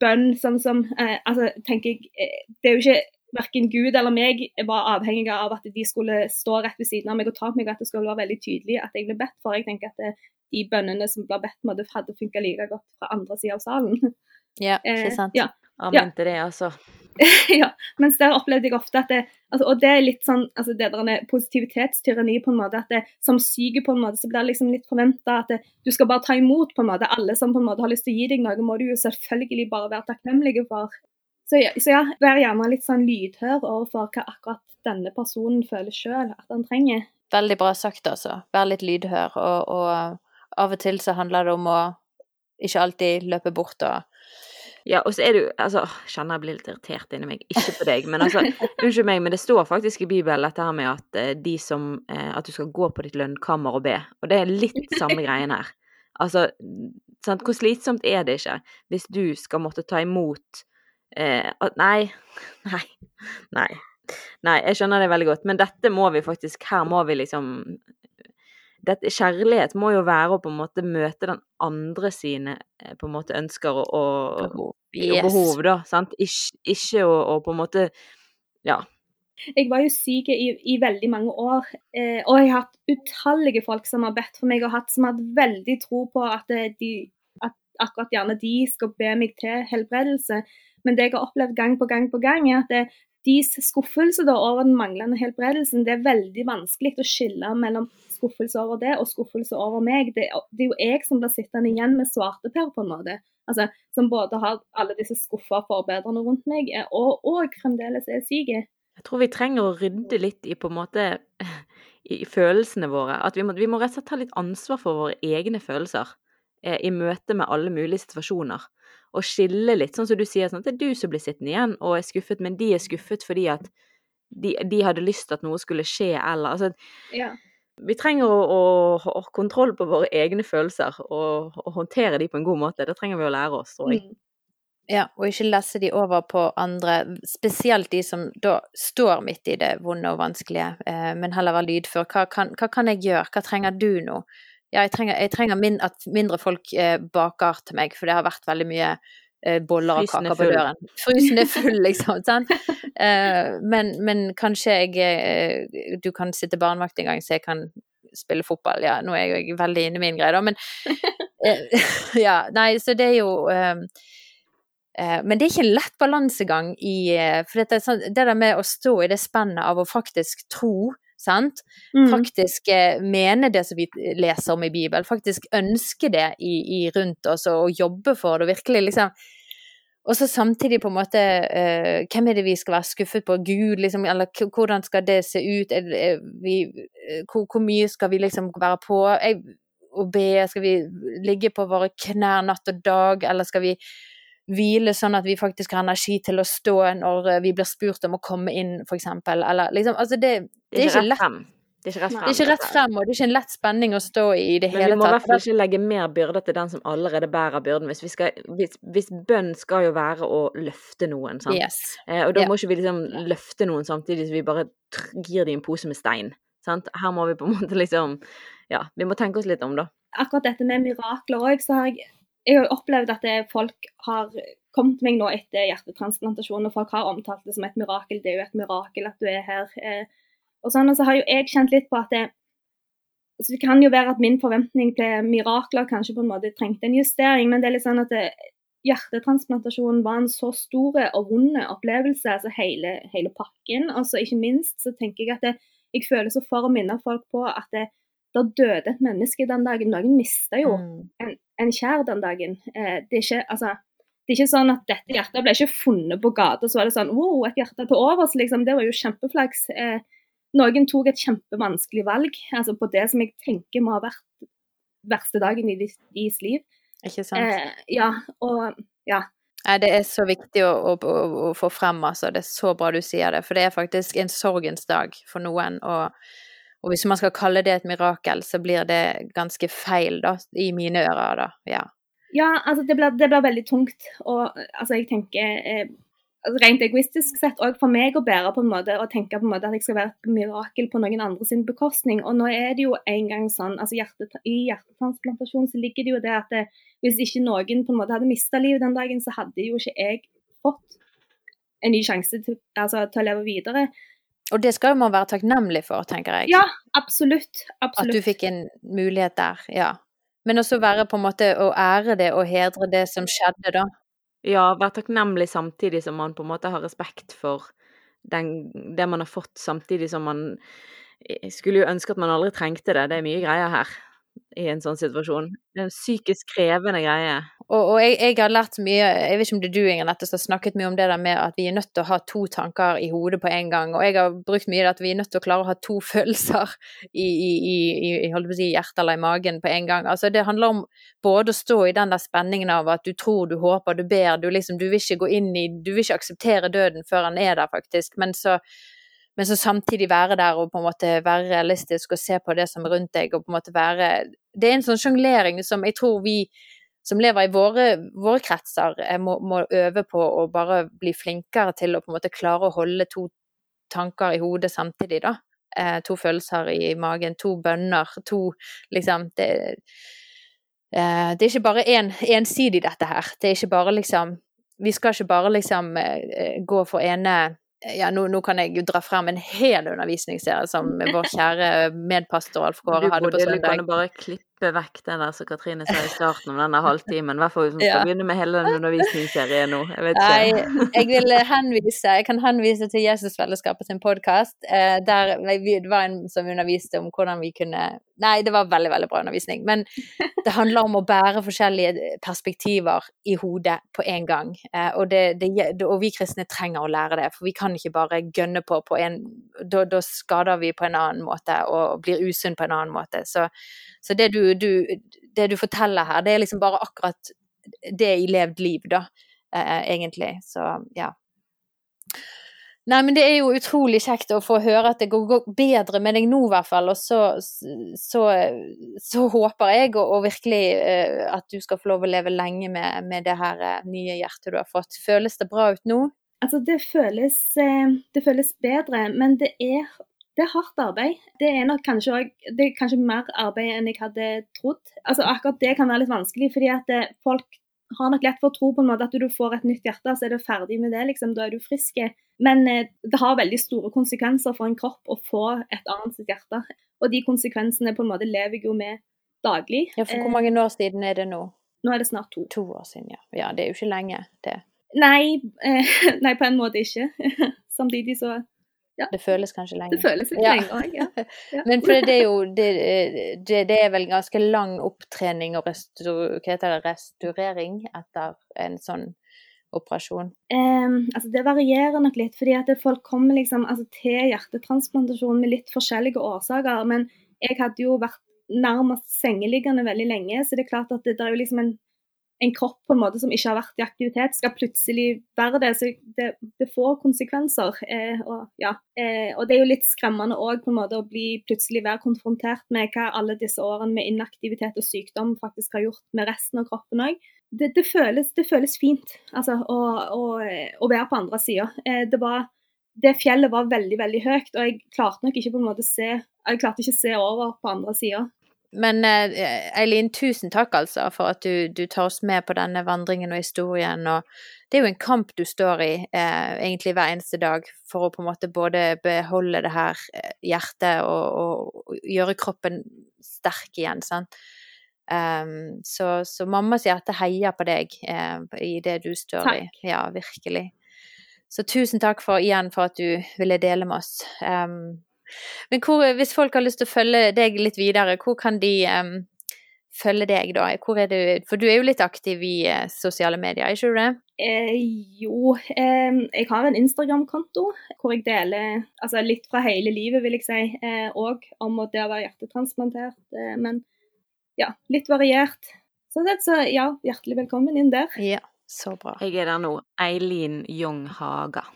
bønn sånn som eh, altså, tenker jeg, eh, Det er jo ikke verken Gud eller meg var avhengig av at de skulle stå rett ved siden av meg og ta på meg, at det skulle være veldig tydelig at jeg ble bedt for. Jeg tenker at det, de bønnene som ble bedt måtte, hadde funka like godt fra andre sida av salen. <laughs> Ja, ikke sant. Eh, ja. Amen til det, altså. <laughs> ja, mens der opplevde jeg ofte at det, altså, Og det er litt sånn altså det der positivitetstyranni på en måte, at det, som syk på en måte, så blir det liksom litt forventa at det, du skal bare ta imot på en måte. Alle som på en måte har lyst til å gi deg noe, må du jo selvfølgelig bare være takknemlige for. Så ja, så ja vær gjerne litt sånn lydhør overfor hva akkurat denne personen føler sjøl at han trenger. Veldig bra sagt, altså. Vær litt lydhør. Og, og av og til så handler det om å ikke alltid løpe bort og ja, og så er det jo Altså, kjenner jeg blir litt irritert inni meg. Ikke på deg, men altså <laughs> Unnskyld meg, men det står faktisk i Bibelen dette her med at eh, de som eh, At du skal gå på ditt lønnkammer og be. Og det er litt samme <laughs> greien her. Altså, sant, hvor slitsomt er det ikke hvis du skal måtte ta imot eh, Nei. <laughs> Nei. Nei. Nei, jeg skjønner det veldig godt, men dette må vi faktisk Her må vi liksom dette, Kjærlighet må jo være å på en måte møte den andre sine eh, på en måte ønsker og, og, behov. Yes. og behov, da. Sant? Ikke, ikke å, å, på en måte Ja. Jeg var jo syk i, i veldig mange år, eh, og jeg har hatt utallige folk som har bedt for meg, og hatt, som har hatt veldig tro på at, eh, de, at akkurat gjerne de skal be meg til helbredelse. Men det jeg har opplevd gang på gang på gang, er at det, deres skuffelse over den manglende helbredelsen, det er veldig vanskelig å skille mellom skuffelse over det og skuffelse over meg. Det, det er jo jeg som blir sittende igjen med svarteper, på en måte. Altså, som både har alle disse skuffa forbedrerne rundt meg, og, og fremdeles er syk. Jeg tror vi trenger å rydde litt i på en måte i følelsene våre. At vi må, vi må rett og slett ta litt ansvar for våre egne følelser eh, i møte med alle mulige situasjoner. Og skille litt, sånn som du sier, sånn at det er du som blir sittende igjen og er skuffet, men de er skuffet fordi at de, de hadde lyst til at noe skulle skje, eller altså ja vi trenger å, ha kontroll på våre egne følelser og, og, håndtere de på en god måte. Det trenger vi å lære oss, tror jeg. Mm. Ja, og ikke lesse de over på andre, spesielt de som da står midt i det vonde og vanskelige, eh, men heller være lydfør. Hva kan, hva kan, jeg gjøre, hva trenger du nå? Ja, jeg trenger, jeg trenger min, at mindre folk eh, baker til meg, for det har vært veldig mye Eh, boller og kaker på døren. Frysen er full, liksom. <laughs> Sånn. Eh, men, men, kanskje jeg eh, Du kan sitte barnevakt en gang, så jeg kan spille fotball. Ja, nå er jeg jo veldig inne i min greie, da, men <laughs> <laughs> Ja, nei, så det er jo men det er ikke en lett balansegang i For det, sånn, det der med å stå i det spennet av å faktisk tro sant? Mm. Faktisk eh, mene det som vi leser om i Bibelen, faktisk ønske det i, i rundt oss og jobbe for det, og virkelig liksom og så samtidig på en måte eh, Hvem er det vi skal være skuffet på? Gud, liksom? Eller hvordan skal det se ut? Er, er vi, eh, hvor, hvor, mye skal vi liksom være på? Jeg, og be? Skal vi ligge på våre knær natt og dag, eller skal vi hvile sånn at vi faktisk har energi til å stå når eh, vi blir spurt om å komme inn, f.eks. Eller liksom Altså, det, det, er ikke rett Frem. Det er ikke rett frem. Det er ikke rett frem, og det er ikke en lett spenning å stå i i det hele tatt. Men vi må i hvert fall ikke legge mer byrde til den som allerede bærer byrden. Hvis, skal, hvis, hvis bønn skal jo være å løfte noen, sant. Yes. Eh, og da yeah. må ikke vi liksom løfte noen samtidig som vi bare gir dem en pose med stein. Sant? Her må vi på en måte liksom Ja, vi må tenke oss litt om, da. Akkurat dette med mirakler òg, så har jeg jeg har opplevd at folk har kommet meg nå etter hjertetransplantasjon, og folk har omtalt det som et mirakel. Det er jo et mirakel at du er her. Eh, og sånn, og så har jo jeg kjent litt på at det, altså det kan jo være at min forventning til mirakler kanskje på en måte trengte en justering, men det er litt sånn at det, hjertetransplantasjonen var en så stor og vond opplevelse, altså hele, hele pakken. Og så ikke minst så tenker jeg at det, jeg føler så for å minne folk på at det, det døde et menneske den dagen. Noen mista jo mm. en, en, kjær den dagen. Eh, det, er ikke, altså, det er ikke sånn at dette hjertet ble ikke funnet på gata, så var det sånn wow, et hjerte til overs, liksom. Det var jo kjempeflaks. Eh, noen tok et kjempevanskelig valg altså på det som jeg tenker må ha vært verste dagen i deres liv. Ikke sant. Eh, ja, og ja. Det er så viktig å, å, å, få frem, altså. Det er så bra du sier det. For det er faktisk en sorgens dag for noen. Og, og hvis man skal kalle det et mirakel, så blir det ganske feil, da, i mine ører, da. Ja. Ja, altså det blir, det blir veldig tungt. Og altså, jeg tenker eh, rent egoistisk sett òg for meg å bære på en måte og tenke på en måte at jeg skal være et mirakel på noen andre sin bekostning. Og nå er det jo en gang sånn, altså hjertet, I hjertetransplantasjon så ligger det jo det at det, hvis ikke noen på en måte hadde mista livet den dagen, så hadde jo ikke jeg fått en ny sjanse til, altså, til å leve videre. Og det skal jo man være takknemlig for, tenker jeg. Ja, absolutt. absolutt. At du fikk en mulighet der, ja. Men også være på en måte å ære det og hedre det som skjedde, da. Ja, være takknemlig samtidig som man på en måte har respekt for den, det man har fått, samtidig som man eh, skulle jo ønske at man aldri trengte det. Det er mye greier her i en sånn situasjon. Det er en psykisk krevende greie. Og, og jeg, jeg, har lært mye Jeg vet ikke om det er du, Inger som har snakket mye om det der med at vi er nødt til å ha to tanker i hodet på en gang. Og jeg har brukt mye det at vi er nødt til å klare å ha to <laughs> følelser i, i, i, i si, hjertet eller i magen på en gang. Altså Det handler om både å stå i den der spenningen av at du tror, du håper, du ber. Du liksom, du vil ikke gå inn i Du vil ikke akseptere døden før han er der, faktisk. Men så men så samtidig være der og på en måte være realistisk og se på det som er rundt deg, og på en måte være Det er en sånn sjonglering som jeg tror vi som lever i våre, våre kretser, eh, må, må, øve på å bare bli flinkere til å på en måte klare å holde to tanker i hodet samtidig, da. Eh, to følelser i magen, to bønner, to liksom det, eh, det er ikke bare en, ensidig, dette her. Det er ikke bare liksom Vi skal ikke bare liksom eh, gå for ene ja, nå, nå, kan jeg jo dra frem en hel undervisningsserie som <laughs> vår kjære medpastor Alf Kåre hadde på søndag. Du kan bare klippe klippe vekk den der som Katrine sa i starten om denne halvtimen. I hvert fall hvis vi skal ja. begynne med hele den <laughs> undervisningsserien nå. Jeg. Nei, jeg vil henvise Jeg kan henvise til Jesusfellesskapet sin podkast. Eh, der det var en som underviste om hvordan vi kunne Nei, det var veldig, veldig bra undervisning. Men <laughs> det handler om å bære forskjellige perspektiver i hodet på en gang. Eh, og, det, det, og vi kristne trenger å lære det, for vi kan ikke bare gønne på på en Da, da skader vi på en annen måte og blir usunn på en annen måte. Så så det du, du, det du, forteller her, det er liksom bare akkurat det i levd liv, da, eh, egentlig. Så ja. Nei, men det er jo utrolig kjekt å få høre at det går bedre med deg nå, i hvert fall. Og så, så, så håper jeg og, og virkelig uh, at du skal få lov å leve lenge med, med det her uh, nye hjertet du har fått. Føles det bra ut nå? Altså, det føles, det føles bedre, men det er det er hardt arbeid. Det er nok kanskje, også, det er kanskje mer arbeid enn jeg hadde trodd. Altså Akkurat det kan være litt vanskelig, fordi at eh, folk har nok lett for å tro på en måte at du får et nytt hjerte, så er du ferdig med det, liksom. Da er du frisk. Men eh, det har veldig store konsekvenser for en kropp å få et annet sitt hjerte. Og de konsekvensene på en måte lever jeg jo med daglig. Ja, for Hvor mange år siden er det nå? Nå er det snart to. To år siden, ja. Ja, Det er jo ikke lenge, det. Nei, eh, <laughs> nei på en måte ikke. <laughs> Samtidig så ja. Det føles kanskje lenge. Det føles litt ja. lenge òg, ja. <laughs> ja. Men for det er jo det, det, det, er vel ganske lang opptrening og restaur, restaurering etter en sånn operasjon? Um, altså det varierer nok litt, fordi at folk kommer liksom altså til hjertetransplantasjon med litt forskjellige årsaker. Men jeg hadde jo vært nærmest sengeliggende veldig lenge, så det er klart at det, det er jo liksom en en kropp på en måte som ikke har vært i aktivitet, skal plutselig være det. Så det, det får konsekvenser. Eh, og, ja. eh, og, det er jo litt skremmende òg å bli plutselig være konfrontert med hva alle disse årene med inaktivitet og sykdom faktisk har gjort med resten av kroppen òg. Det, det, det, føles, fint altså, å, å, å, være på andre sida. Eh, det, det fjellet var veldig veldig høyt, og jeg klarte nok ikke på en måte se jeg klarte ikke å se over på andre sida. Men eh, Eileen, tusen takk altså for at du, du, tar oss med på denne vandringen og historien. Og det er jo en kamp du står i eh, egentlig hver eneste dag for å på en måte både beholde det her eh, hjertet og, og, og gjøre kroppen sterk igjen. sant? Um, så, så, mammas hjerte heier på deg eh, i det du står takk. i. Ja, virkelig. Så tusen takk for, igjen for at du ville dele med oss. Um, men hvor, hvis folk har lyst til å følge deg litt videre, hvor kan de um, følge deg da? Du, for du er jo litt aktiv i uh, sosiale medier, er ikke du det? Eh, jo, eh, jeg har en Instagram-konto hvor jeg deler altså litt fra hele livet, vil jeg si. Òg eh, om det å være hjertetransplantert. Eh, men ja, litt variert. Sånn sett, så ja, hjertelig velkommen inn der. Ja, så bra. Jeg er der nå. Eileen Jong Haga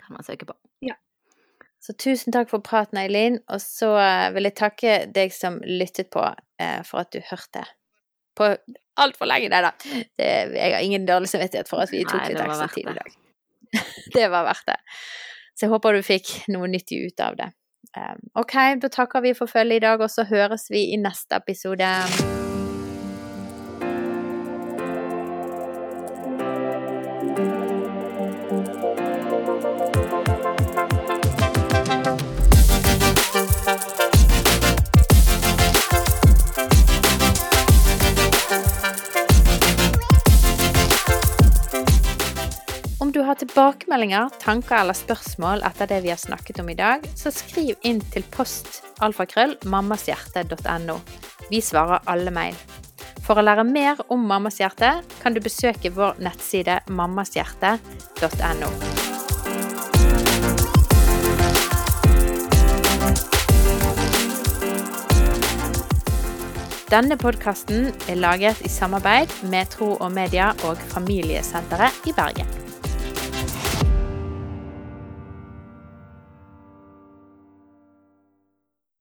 kan man søke på. Så tusen takk for praten, Eileen. Og så eh, vil jeg takke deg som lyttet på, eh, for at du hørte på altfor lenge. Nei da. jeg har ingen dårlig samvittighet for at vi tok litt ekstra tid i dag. <laughs> det var verdt det. Så jeg håper du fikk noe nyttig ut av det. Um, OK, da takker vi for følget i dag, og så høres vi i neste episode. Tilbakemeldinger, tanker eller spørsmål etter det vi har snakket om i dag, så skriv inn til post alfakrøll mammashjerte.no. Vi svarer alle mail. For å lære mer om Mammas hjerte kan du besøke vår nettside mammashjerte.no. Denne podkasten er laget i samarbeid med Tro og Media og Familiesenteret i Bergen.